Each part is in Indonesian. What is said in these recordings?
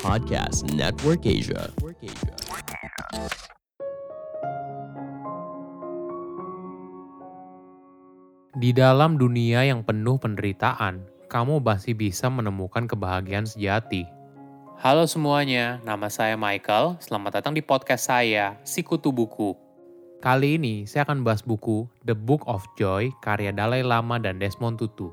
Podcast Network Asia. Di dalam dunia yang penuh penderitaan, kamu masih bisa menemukan kebahagiaan sejati. Halo semuanya, nama saya Michael. Selamat datang di podcast saya, Sikutu Buku. Kali ini saya akan bahas buku The Book of Joy karya Dalai Lama dan Desmond Tutu.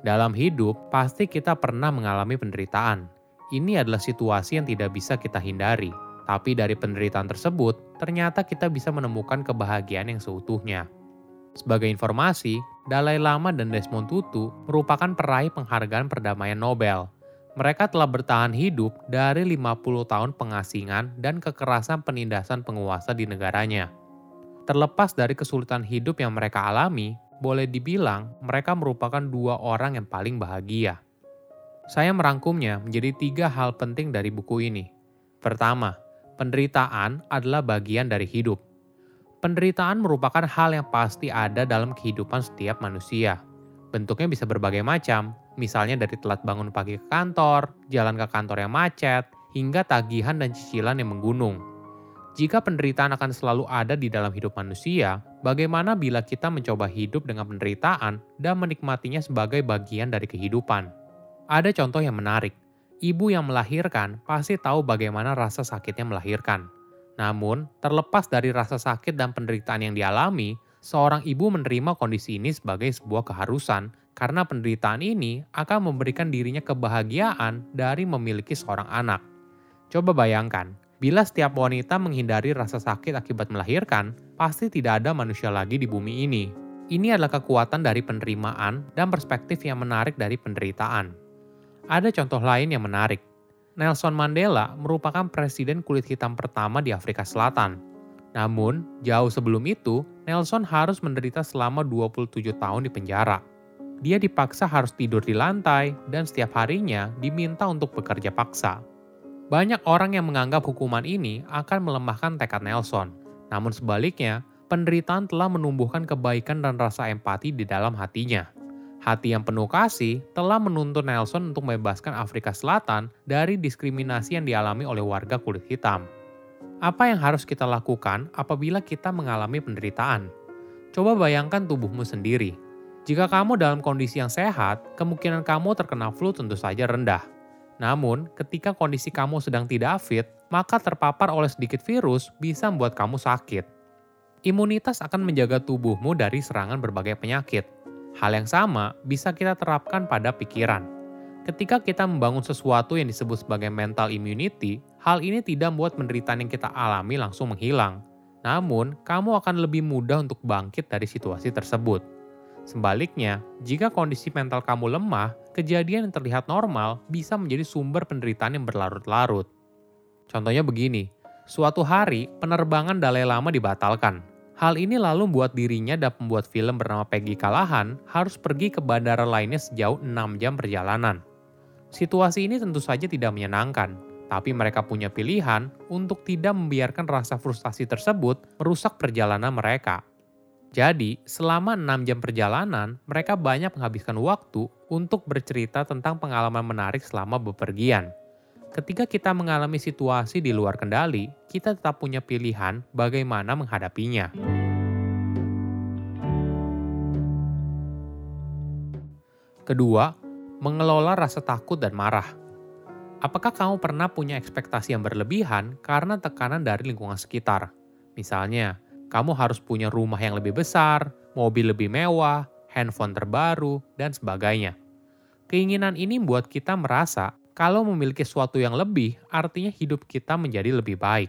Dalam hidup, pasti kita pernah mengalami penderitaan. Ini adalah situasi yang tidak bisa kita hindari. Tapi dari penderitaan tersebut, ternyata kita bisa menemukan kebahagiaan yang seutuhnya. Sebagai informasi, Dalai Lama dan Desmond Tutu merupakan peraih penghargaan perdamaian Nobel. Mereka telah bertahan hidup dari 50 tahun pengasingan dan kekerasan penindasan penguasa di negaranya. Terlepas dari kesulitan hidup yang mereka alami, boleh dibilang mereka merupakan dua orang yang paling bahagia. Saya merangkumnya menjadi tiga hal penting dari buku ini. Pertama, penderitaan adalah bagian dari hidup. Penderitaan merupakan hal yang pasti ada dalam kehidupan setiap manusia. Bentuknya bisa berbagai macam, misalnya dari telat bangun pagi ke kantor, jalan ke kantor yang macet, hingga tagihan dan cicilan yang menggunung. Jika penderitaan akan selalu ada di dalam hidup manusia, bagaimana bila kita mencoba hidup dengan penderitaan dan menikmatinya sebagai bagian dari kehidupan? Ada contoh yang menarik. Ibu yang melahirkan pasti tahu bagaimana rasa sakitnya melahirkan namun, terlepas dari rasa sakit dan penderitaan yang dialami, seorang ibu menerima kondisi ini sebagai sebuah keharusan karena penderitaan ini akan memberikan dirinya kebahagiaan dari memiliki seorang anak. Coba bayangkan, bila setiap wanita menghindari rasa sakit akibat melahirkan, pasti tidak ada manusia lagi di bumi ini. Ini adalah kekuatan dari penerimaan dan perspektif yang menarik dari penderitaan. Ada contoh lain yang menarik. Nelson Mandela merupakan presiden kulit hitam pertama di Afrika Selatan. Namun, jauh sebelum itu, Nelson harus menderita selama 27 tahun di penjara. Dia dipaksa harus tidur di lantai dan setiap harinya diminta untuk bekerja paksa. Banyak orang yang menganggap hukuman ini akan melemahkan tekad Nelson. Namun sebaliknya, penderitaan telah menumbuhkan kebaikan dan rasa empati di dalam hatinya. Hati yang penuh kasih telah menuntun Nelson untuk membebaskan Afrika Selatan dari diskriminasi yang dialami oleh warga kulit hitam. Apa yang harus kita lakukan apabila kita mengalami penderitaan? Coba bayangkan tubuhmu sendiri. Jika kamu dalam kondisi yang sehat, kemungkinan kamu terkena flu tentu saja rendah. Namun, ketika kondisi kamu sedang tidak fit, maka terpapar oleh sedikit virus bisa membuat kamu sakit. Imunitas akan menjaga tubuhmu dari serangan berbagai penyakit, Hal yang sama bisa kita terapkan pada pikiran. Ketika kita membangun sesuatu yang disebut sebagai mental immunity, hal ini tidak membuat penderitaan yang kita alami langsung menghilang. Namun, kamu akan lebih mudah untuk bangkit dari situasi tersebut. Sebaliknya, jika kondisi mental kamu lemah, kejadian yang terlihat normal bisa menjadi sumber penderitaan yang berlarut-larut. Contohnya begini, suatu hari penerbangan Dalai Lama dibatalkan Hal ini lalu membuat dirinya dan pembuat film bernama Peggy Kalahan harus pergi ke bandara lainnya sejauh 6 jam perjalanan. Situasi ini tentu saja tidak menyenangkan, tapi mereka punya pilihan untuk tidak membiarkan rasa frustasi tersebut merusak perjalanan mereka. Jadi, selama 6 jam perjalanan, mereka banyak menghabiskan waktu untuk bercerita tentang pengalaman menarik selama bepergian. Ketika kita mengalami situasi di luar kendali, kita tetap punya pilihan bagaimana menghadapinya. Kedua, mengelola rasa takut dan marah. Apakah kamu pernah punya ekspektasi yang berlebihan karena tekanan dari lingkungan sekitar? Misalnya, kamu harus punya rumah yang lebih besar, mobil lebih mewah, handphone terbaru, dan sebagainya. Keinginan ini membuat kita merasa kalau memiliki sesuatu yang lebih, artinya hidup kita menjadi lebih baik.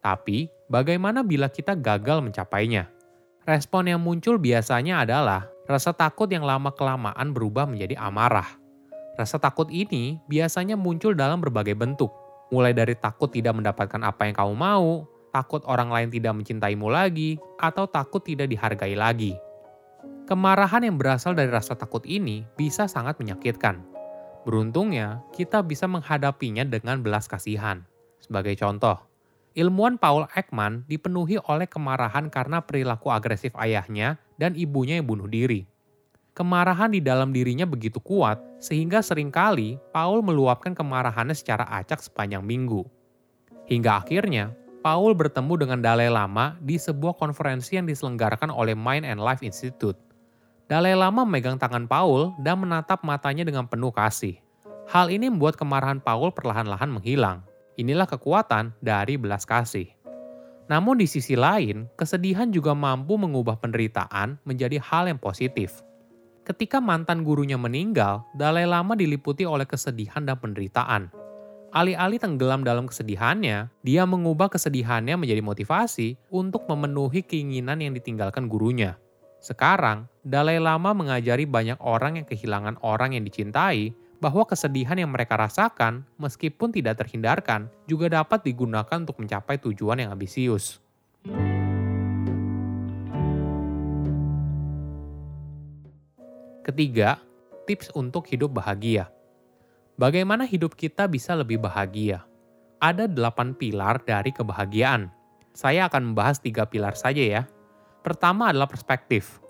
Tapi, bagaimana bila kita gagal mencapainya? Respon yang muncul biasanya adalah rasa takut yang lama-kelamaan berubah menjadi amarah. Rasa takut ini biasanya muncul dalam berbagai bentuk, mulai dari takut tidak mendapatkan apa yang kamu mau, takut orang lain tidak mencintaimu lagi, atau takut tidak dihargai lagi. Kemarahan yang berasal dari rasa takut ini bisa sangat menyakitkan. Beruntungnya, kita bisa menghadapinya dengan belas kasihan. Sebagai contoh, ilmuwan Paul Ekman dipenuhi oleh kemarahan karena perilaku agresif ayahnya dan ibunya yang bunuh diri. Kemarahan di dalam dirinya begitu kuat sehingga sering kali Paul meluapkan kemarahannya secara acak sepanjang minggu. Hingga akhirnya, Paul bertemu dengan Dalai Lama di sebuah konferensi yang diselenggarakan oleh Mind and Life Institute. Dalai Lama memegang tangan Paul dan menatap matanya dengan penuh kasih. Hal ini membuat kemarahan Paul perlahan-lahan menghilang. Inilah kekuatan dari belas kasih. Namun di sisi lain, kesedihan juga mampu mengubah penderitaan menjadi hal yang positif. Ketika mantan gurunya meninggal, Dalai Lama diliputi oleh kesedihan dan penderitaan. Alih-alih tenggelam dalam kesedihannya, dia mengubah kesedihannya menjadi motivasi untuk memenuhi keinginan yang ditinggalkan gurunya. Sekarang, Dalai Lama mengajari banyak orang yang kehilangan orang yang dicintai bahwa kesedihan yang mereka rasakan, meskipun tidak terhindarkan, juga dapat digunakan untuk mencapai tujuan yang ambisius. Ketiga, tips untuk hidup bahagia. Bagaimana hidup kita bisa lebih bahagia? Ada delapan pilar dari kebahagiaan. Saya akan membahas tiga pilar saja ya. Pertama adalah perspektif.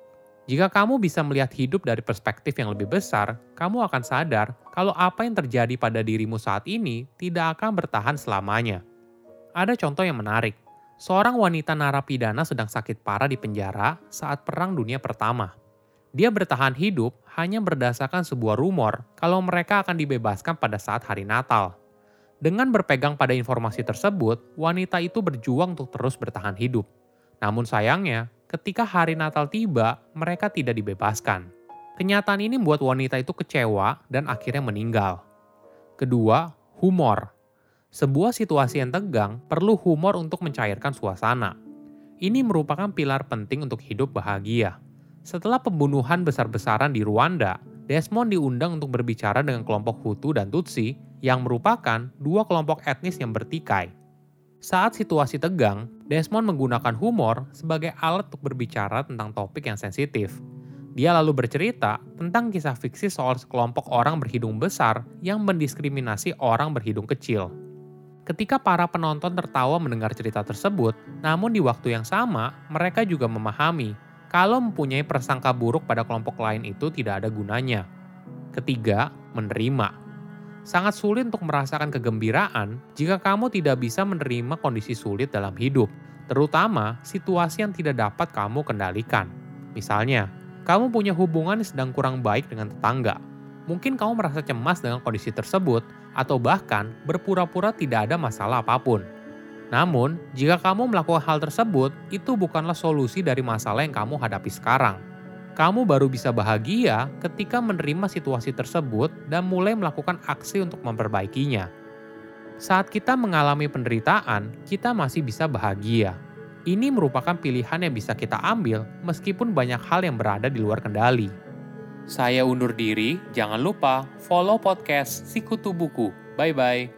Jika kamu bisa melihat hidup dari perspektif yang lebih besar, kamu akan sadar kalau apa yang terjadi pada dirimu saat ini tidak akan bertahan selamanya. Ada contoh yang menarik. Seorang wanita narapidana sedang sakit parah di penjara saat Perang Dunia Pertama. Dia bertahan hidup hanya berdasarkan sebuah rumor kalau mereka akan dibebaskan pada saat hari Natal. Dengan berpegang pada informasi tersebut, wanita itu berjuang untuk terus bertahan hidup. Namun sayangnya, ketika hari Natal tiba, mereka tidak dibebaskan. Kenyataan ini membuat wanita itu kecewa dan akhirnya meninggal. Kedua, humor. Sebuah situasi yang tegang perlu humor untuk mencairkan suasana. Ini merupakan pilar penting untuk hidup bahagia. Setelah pembunuhan besar-besaran di Rwanda, Desmond diundang untuk berbicara dengan kelompok Hutu dan Tutsi yang merupakan dua kelompok etnis yang bertikai. Saat situasi tegang, Desmond menggunakan humor sebagai alat untuk berbicara tentang topik yang sensitif. Dia lalu bercerita tentang kisah fiksi soal sekelompok orang berhidung besar yang mendiskriminasi orang berhidung kecil. Ketika para penonton tertawa mendengar cerita tersebut, namun di waktu yang sama mereka juga memahami kalau mempunyai prasangka buruk pada kelompok lain itu tidak ada gunanya. Ketiga, menerima. Sangat sulit untuk merasakan kegembiraan jika kamu tidak bisa menerima kondisi sulit dalam hidup, terutama situasi yang tidak dapat kamu kendalikan. Misalnya, kamu punya hubungan yang sedang kurang baik dengan tetangga. Mungkin kamu merasa cemas dengan kondisi tersebut, atau bahkan berpura-pura tidak ada masalah apa pun. Namun, jika kamu melakukan hal tersebut, itu bukanlah solusi dari masalah yang kamu hadapi sekarang. Kamu baru bisa bahagia ketika menerima situasi tersebut dan mulai melakukan aksi untuk memperbaikinya. Saat kita mengalami penderitaan, kita masih bisa bahagia. Ini merupakan pilihan yang bisa kita ambil meskipun banyak hal yang berada di luar kendali. Saya undur diri, jangan lupa follow podcast Sikutu Buku. Bye-bye.